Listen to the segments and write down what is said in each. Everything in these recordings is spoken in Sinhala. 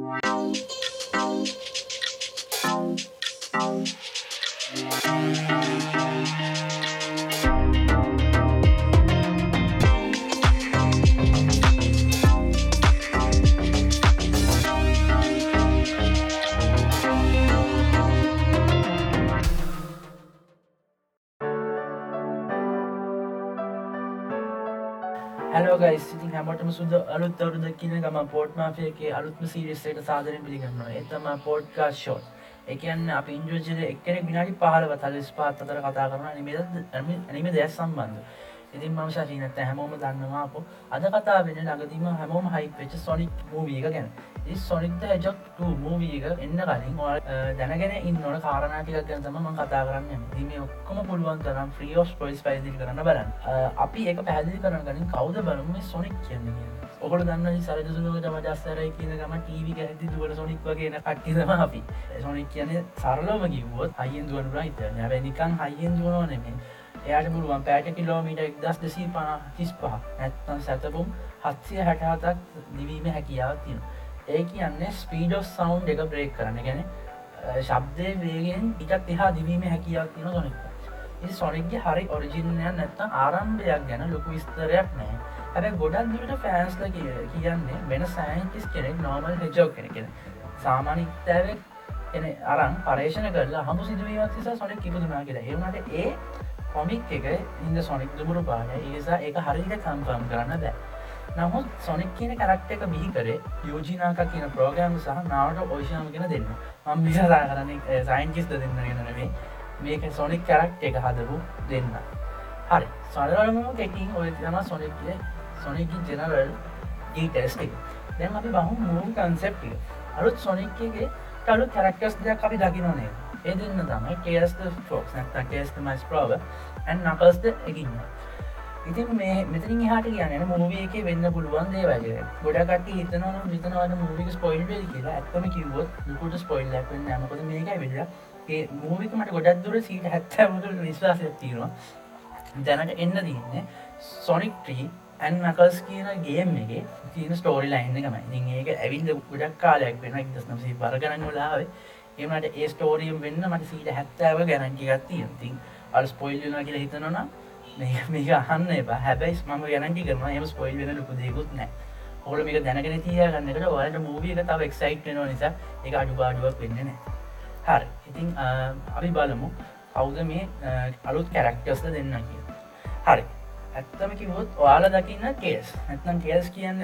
Thank you. හැලෝගයිස්සිතින් හැමටම සුද අලුත් අවරුද කියන ගම පෝට් මාෆයගේ අලුත්ම සිරිස්සට සාදරෙන් පිළිගන්නවා. එතම පෝට්කා ෂෝට් එකන්න අප ඉන්ද්‍රජල එක්කෙනෙක් විනාඩි පහල තලිස් පාත් අතර කතා කරන නිම අනිම දෙයක් සම්බන්ධ. ඉතින් මම ශරීනත හැමෝම දන්නවාපු අද කතා වෙන ළඟදීම හැමෝම හයි වෙච් සොනික් මූවීක ගැන. සොනික්ද ජක් මූවීක එන්න කලින් දැනගෙන ඉන්නවන කාරණටික ගැන තම ම කතා කරන්න. දීම ඔක්කොම පුළුවන් තරම් ්‍රියෝස් පොයිස් පැදිලි කරන්න බලන්න. අපි ඒක පැදිලි කරන කලින් කවද බලම සොනික් කියන්නේ ඔකට දන්න සරජසුනකට මජස්සරයි කියන ගම ටීවි ඇති දුවට සොනික් වගේන කට්ටිදම අපි. සොනික් කියන සරලෝම කිවොත් අයිෙන් දුවන රයිත නැවැනිකන් හයිෙන් දුවනෝ නෙමේ එයට පුළුවන් පෑට කිලෝමීට එක්දස් දෙසී පන තිස් පහ නැත්තන් සැතපුම් හත්සිය හැටහතක් දිවීම හැකියාව තියෙන ඒ කියන්නේ ස්පීඩෝ සවන්් එක බ්‍රේක් කරන්න. ගැන ශබ්දය වේගෙන් ඉටත් එහා දිවීම හැකියාව තියෙන සොනික් සොනික්ගේ හරි ඔරිජිනයන් නැත්තම් ආරම්භයක් ගැන ලොකු විස්තරයක් නෑ හැබ ගොඩක් දුට ෆෑන්ස්ල කියන්නේ වෙන සයින්ටිස් කෙනෙක් නෝමල් හෙජෝ කෙන කෙන සාමානික්තෑවක් එන අරන් පරේෂණ කරලා හමු සිදුවීමක් නිසා සොනෙක් කිපුදුනා කියලා. ඒවනට ඒ කොමික් එක ඉද සොනික් දුමුරු පාන ඒසා එක හරිට කම්පම් කරන්න බෑ. නමුත් සොනික් කියන කරක්ට එක බිහි කරේ යෝජනාක කියන ප්‍රෝගෑම් සහ නාවට ඕෂාම කියෙන දෙන්න. මම මිසලා කරන සයින්ටිස්ද දෙන්න ගෙනනේ මේක සොනික් කරක්ට එක හදපු දෙන්න. හරි. සොලරම කෙකින් ඔය තම සොනික්ය සොනිකි ජනරල් ටෙස්ටි දැන් අපි බහු මූ කන්සෙප්ටිය අලුත් සොනික්ගේ ටලු කරක්ටස් දෙයක් අපි දකිනොනේ එදන්න තමයි කේස්ට ෆෝක්ස් නැත කේස්ට මයිස් ප්‍රෝව ඇන් නකස්ද එකන්න ඉතින් මේ මෙතරින් හට කියන මූවිය එක වෙන්න පුළුවන් දේවගේ ගොඩකට හිතනවන විතනවන මූවික ස්පොයිල් වෙල් කියලා ඇත්තම කිවොත් ලකුට ස්පොයිල් ලැපෙන් නමකොද මේක වෙල්ල ඒ මූවික මට ගොඩක් දුර සීට හැත්තමට විශ්වාසය තියෙනවා. දැනට එන්න තියන්නේ සොනික් ට්‍රී ඇන් නකස් කියන ගේම් එක තියන ස්ටෝරි ලයින්න එකමයි ඒක ඇවිල්ල ගොඩක් කාලයක් වෙන දස්නසේ බරගරන්න ලාවේ ඒමට ඒ ස්ටෝරියම් වෙන්න මට සීට හැත්තාව ගැනටිගත් තියතින් අල් ස්පොයිල්ලන කියල හිතනවා මේක අහන්න එපා. හැබැයි මම ගැනටි කරම එම ස්පොයිල් වෙන ලොකු දෙකුත් නෑ හොල මේක දැනගෙන තිය ගන්නකට වලට මූවියක තව එක්සයිට් වෙන නිසා එක අඩුපාඩුවක් වෙන්න නෑ හරි. ඉතින් අපි බලමු කවුද මේ අලුත් කැරක්ටස්ද දෙන්න කිය හරි. ඇත්තම කිවොත් ඔයාල දකින්න කේස් ඇත්නම් කේස් කියන්න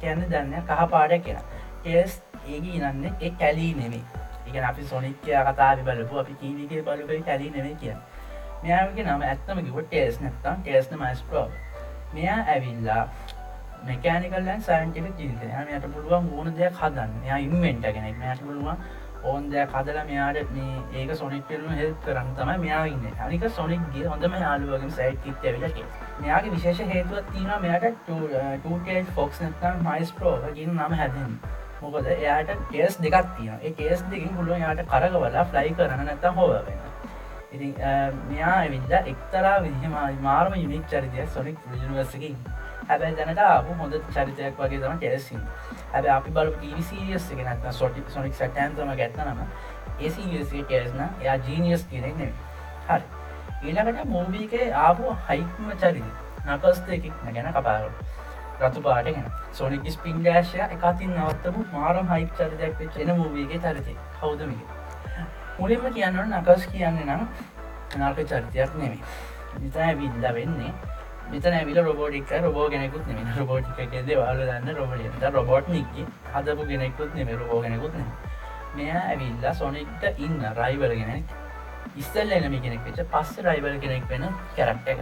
කියන්න දන්න කහ පාඩ කියෙන කේස් ඒගේ ඉනන්න එ කැලී නෙමේ ඉගෙන අපි සොනික්කය කතාරි බලපු අපි කීවිගේ බලපයි කැලී නෙවේ කිය මෙයාගේ නම ඇත්තම කිව ටේස් නැත්තම් ටේස්න මයිස් ප්‍රෝ මෙයා ඇවිල්ලා මෙකෑනිකල්ලන් සයින්ටික ජීත යට පුළුවන් ඕන දෙයක් හදන්න. යා ඉම්මෙන්ට කෙනෙක්. මයට පුළුවන් ඕන් දෙයක් හදල මෙයාට මේ ඒක සොනික්ටලු හෙල් කරන්න තම මෙයාඉන්න අනික සොනික්ගේ හොඳම යාලුවගේ සයිට් ඇවිලක මෙයාගේ විශේෂ හේතුවත් තින මෙයට ටේ ෆොක්ස් නැත්තම් මයිස් ප්‍රෝ ගින් නම හැදන්න. මොකද එයාට කේස් දෙකක් තියෙන ඒ කේස් දෙකින් පුළුව යාට කරගවලා ෆ්ලයි කරන නැත්තම් හෝවෙන ඉති මෙයා ඇවිල්ල එක්තරා විදිහම මාර්ම යුනික් චරිතය සොනික් නිවර්සකින් හැබැයි දැනට අප හොඳ චරිතයක් වගේ තම කෙලසින් හැබ අපි බලු ටීවිසිරියස් එක නැත්න සොටි සොනික් සටන්තම ගැත්තනම ඒසිසේ කෙල්ස්න එයා ජීනියස් කියනෙක් නෙ හරි. ඊළකට මූබීකේ ආපු හයික්ම චරිත නකස්ත එකක් ගැන කපාරු රතු පාටගෙන සොනික ස්පින් ඩෑශය එකතින් නවත්තපු මාරම් හයික් චරිතයක් චෙන මූවීගේ චරිතය. කවුදමික මුලින්ම කියන්නට නකස් කියන්නේ නම් නාර්ක චරිතයක් නෙමේ නිතයි විල්ල වෙන්නේ මෙතන විල රොබෝටික රොබෝ ගෙනෙකුත් නෙම රොබෝටික ෙද වාල දන්න රොබට රොබෝට් නික්කි හදපු ගෙනෙකුත් නෙම රොබෝ ගෙනෙකුත් න මෙයා ඇවිල්ලා සොනික්ට ඉන්න රයිවල ගෙනෙක් ඉස්සල්ල එනමි කෙනෙක් වෙච්ච පස්ස රයිවල් කෙනෙක් වෙන කැරක්ට එක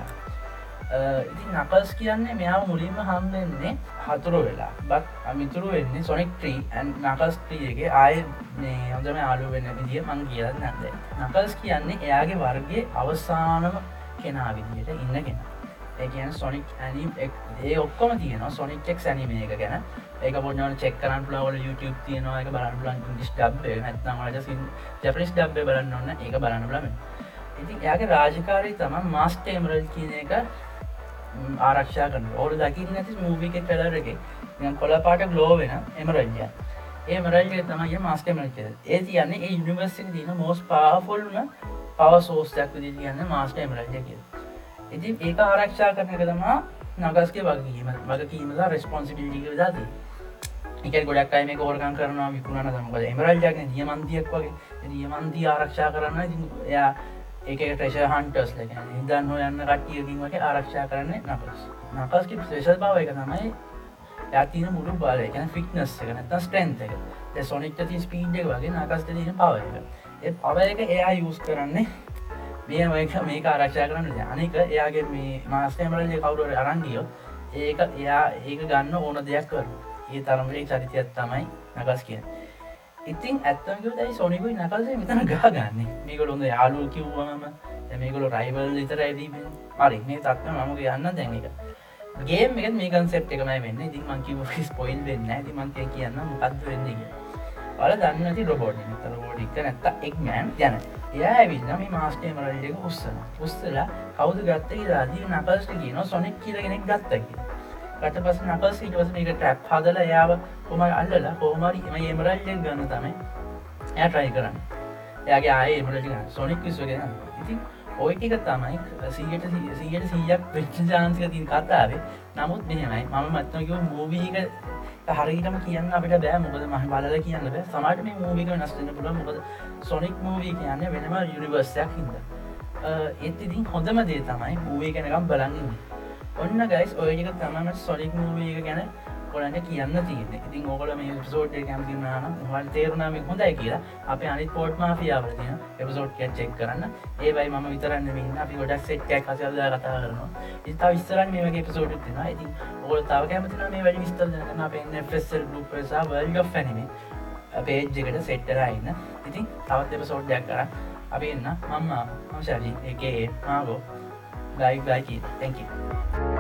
ඉතින් නකල්ස් කියන්නේ මෙයාව මුලින්ම හම්බෙන්නේ හතුරු වෙලා. බත් අමිතුරු වෙන්නේ සොනෙක් ත්‍රී ඇන් නකල්ස් ත්‍රියගේ ආය මේ හොඳම ආලු වෙන විදිිය මං කියල නැද නකල්ස් කියන්නේ එයාගේ වර්ගේ අවසානම කෙනා විදියට ඉන්න කෙන. ඒ කියන සොනික් ඇනීම් ඒ ඔක්කොම තියන සොනික්ෙක් සැනීම එක ගැන. ඒක පොඩ්නවල චෙක් කරන් ලවල YouTube තියනවා. එක බලන්න ලන් ිස් ඩබ් නැත්නමට සින් ජපනිස් ඩබ්බ බලන්න ඔන්න ඒක බලන්න ලම ඉතින් එයාගේ රාජකාරී තම මාස්ටේමරල් කියන එක ආරක්ෂා කරන ඕඩ දකින්න ඇති මූවික කලරගේ කොල පාට ගලෝ වෙන එම රජ්‍ය ඒ මරල්ගේ තමයි මාස්ක මල්ච ඒ තියන්නේ ඒ යනිවර්සිට තින මෝස් පාහෆොල්න පව සෝස්ටක් දී කියන්න මාස්ට මරල්ජ කිය ඉති ඒක ආරක්ෂා කරන එක තමා නගස්ගේ වගේීම වග කීමලා රෙස්පොන්සිිලිටි දාති එක ගොඩක් අයි මේ කෝරකන් කරනවා විකුණන තමකද එමරල්ජාගෙන දියමන්තියක් වගේ දියමන්ති ආරක්ෂා කරන්න එයා ඒක ට්‍රේෂ හන්ටස් ලක ඉදන්න යන්න කට්ටියකින් වගේ ආරක්ෂා කරන්නේ නකස් නකස්කි ශේෂල් බව එක තමයි යතින මුළු බල එකන ෆික්නස් එක නැත ස්ටන්ත එක. සොනික්ට ති ස්පීඩ් එක වගේ නකස්ට තින පව එක. ඒ පව එක එයා යස් කරන්නේ මේ මේක මේක ආරක්ෂා කරන්න අනික එයාගේ මේ මාස්ටමරජ කවුරුවට අරන්ගියෝ ඒක එයා ඒක ගන්න ඕන දෙයක් කරු ඒ තරමේ චරිතයක් තමයි නගස් කිය ඉතින් ඇත්තක දයි සොනිකුයි නකල්සේ මෙතන ගා ගන්න මේකට හොඳ යාලු කිව්වම මේකල රයිවල් විතර ඇදීම මරි මේ තත්ව මමක යන්න දැන් එක ගේ එක මේ කන්සෙප් එකමයි වෙන්න. ඉතින් මංකිව ෆිස් පොයිල් වෙන්න ඇති මන්තය කියන්න මොකක්ද වෙන්න ඔල දන්නති රොබෝඩ් රෝඩික් නැත්ත එක්මෑන් යන. එයා ඇවින්න මේ මාස්ටේ මරල්ලක උස්සන උස්සලා කවුද ගත්ත දාදී නකල්ස්ට කියන සොනෙක් කියලගෙනෙක් ගත්තකි ට පස නකස් ඉටවස මේක ටැප් හදල යාව කොම අල්ලලා කෝමරි එම ඒමරල්ලෙන් ගන්න තමයි එය ට්‍රයි කරන්න. එයාගේ ආය එමරටි සොනික් විස්වගෙන ඉතින් ඔයිටික තමයි සීයට සීයට සීයක් වෙච්ච ජාන්සික තින් කතාවේ. නමුත් මෙහෙමයි. මම මත්නකිව මූවීක හරිටම කියන්න අපිට බෑ. මොකද මහ බලල කියන්න බෑ. සමට මේ මූවික නස්ටන පුළ මොකද සොනික් මූවී කියන්න වෙනම යුනිවර්සයක් හිද ඒත් ඉතින් හොඳම දේ තමයි මූවී කෙනකම් බලගන්නේ ඔන්න ගයිස් ඔයක තමම සොලික් මූවක ගැන කොලන්න කියන්න තියන ඉතින් ඕකල මේ පිසෝට් කැමතිනාන හල් තේරුණාම හොඳයි කියලා. අප අනි පෝට් මාෆියාවල තින එපසෝට් කැ චෙක් කරන්න. ඒවයි ම විතරන්න වන්න අපි ගොඩක් සෙට්කෑ කසල්ද කතා කරනවා. ඉතා විස්තරන් මේගේ පිසෝට් තින ඉතින් ඕල තව කැමතින මේ වැඩි විස්තර පෙන්න්න ෆෙස්සල් ලුපසා වල්ග ැනිමේ පේජ්ජකට සෙට්ටරයින්න ඉතින් තවත් එප සෝට්ඩයක් කර අපි එන්න. මම්මා මංශලි එකේ මාගෝ Bye, bye, kid. Thank you.